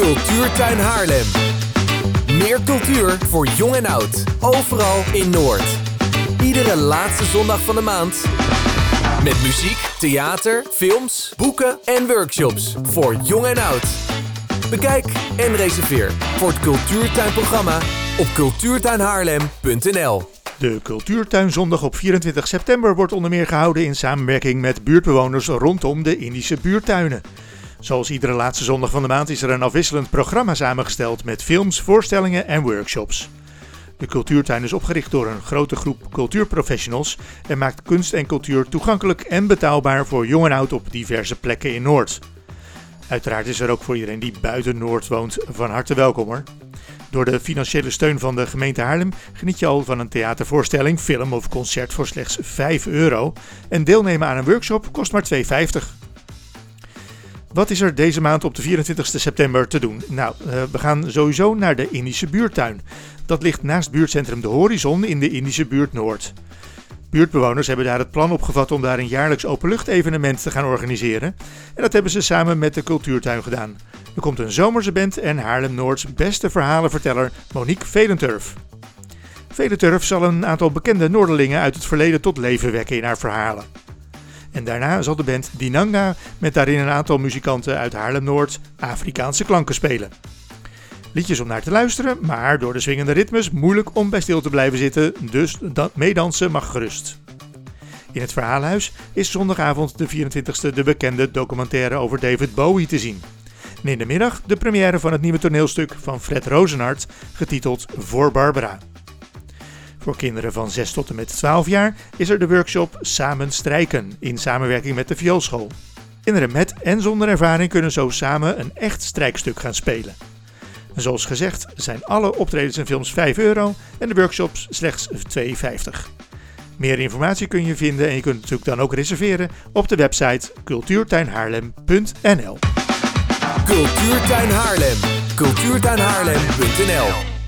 Cultuurtuin Haarlem. Meer cultuur voor jong en oud. Overal in Noord. Iedere laatste zondag van de maand. Met muziek, theater, films, boeken en workshops. Voor jong en oud. Bekijk en reserveer voor het Cultuurtuinprogramma op cultuurtuinhaarlem.nl. De Cultuurtuinzondag op 24 september wordt onder meer gehouden in samenwerking met buurtbewoners rondom de Indische buurtuinen. Zoals iedere laatste zondag van de maand is er een afwisselend programma samengesteld met films, voorstellingen en workshops. De cultuurtuin is opgericht door een grote groep cultuurprofessionals en maakt kunst en cultuur toegankelijk en betaalbaar voor jong en oud op diverse plekken in Noord. Uiteraard is er ook voor iedereen die buiten Noord woont van harte welkom hoor. Door de financiële steun van de gemeente Haarlem geniet je al van een theatervoorstelling, film of concert voor slechts 5 euro. En deelnemen aan een workshop kost maar 2,50. Wat is er deze maand op de 24 september te doen? Nou, uh, we gaan sowieso naar de Indische buurtuin. Dat ligt naast buurtcentrum De Horizon in de Indische buurt Noord. Buurtbewoners hebben daar het plan opgevat om daar een jaarlijks openluchtevenement te gaan organiseren. En dat hebben ze samen met de cultuurtuin gedaan. Er komt een zomerse band en Haarlem Noords beste verhalenverteller Monique Velenturf. Velenturf zal een aantal bekende Noorderlingen uit het verleden tot leven wekken in haar verhalen. En daarna zal de band Dinanga met daarin een aantal muzikanten uit Haarlem-Noord Afrikaanse klanken spelen. Liedjes om naar te luisteren, maar door de swingende ritmes moeilijk om bij stil te blijven zitten, dus meedansen mag gerust. In het verhaalhuis is zondagavond de 24e de bekende documentaire over David Bowie te zien. En in de middag de première van het nieuwe toneelstuk van Fred Rozenhart, getiteld Voor Barbara. Voor kinderen van 6 tot en met 12 jaar is er de workshop Samen Strijken in samenwerking met de vioolschool. Kinderen met en zonder ervaring kunnen zo samen een echt strijkstuk gaan spelen. En zoals gezegd zijn alle optredens en films 5 euro en de workshops slechts 2,50. Meer informatie kun je vinden en je kunt natuurlijk dan ook reserveren op de website cultuurtuinhaarlem.nl. Cultuurtuin Haarlem. Cultuurtuinhaarlem.nl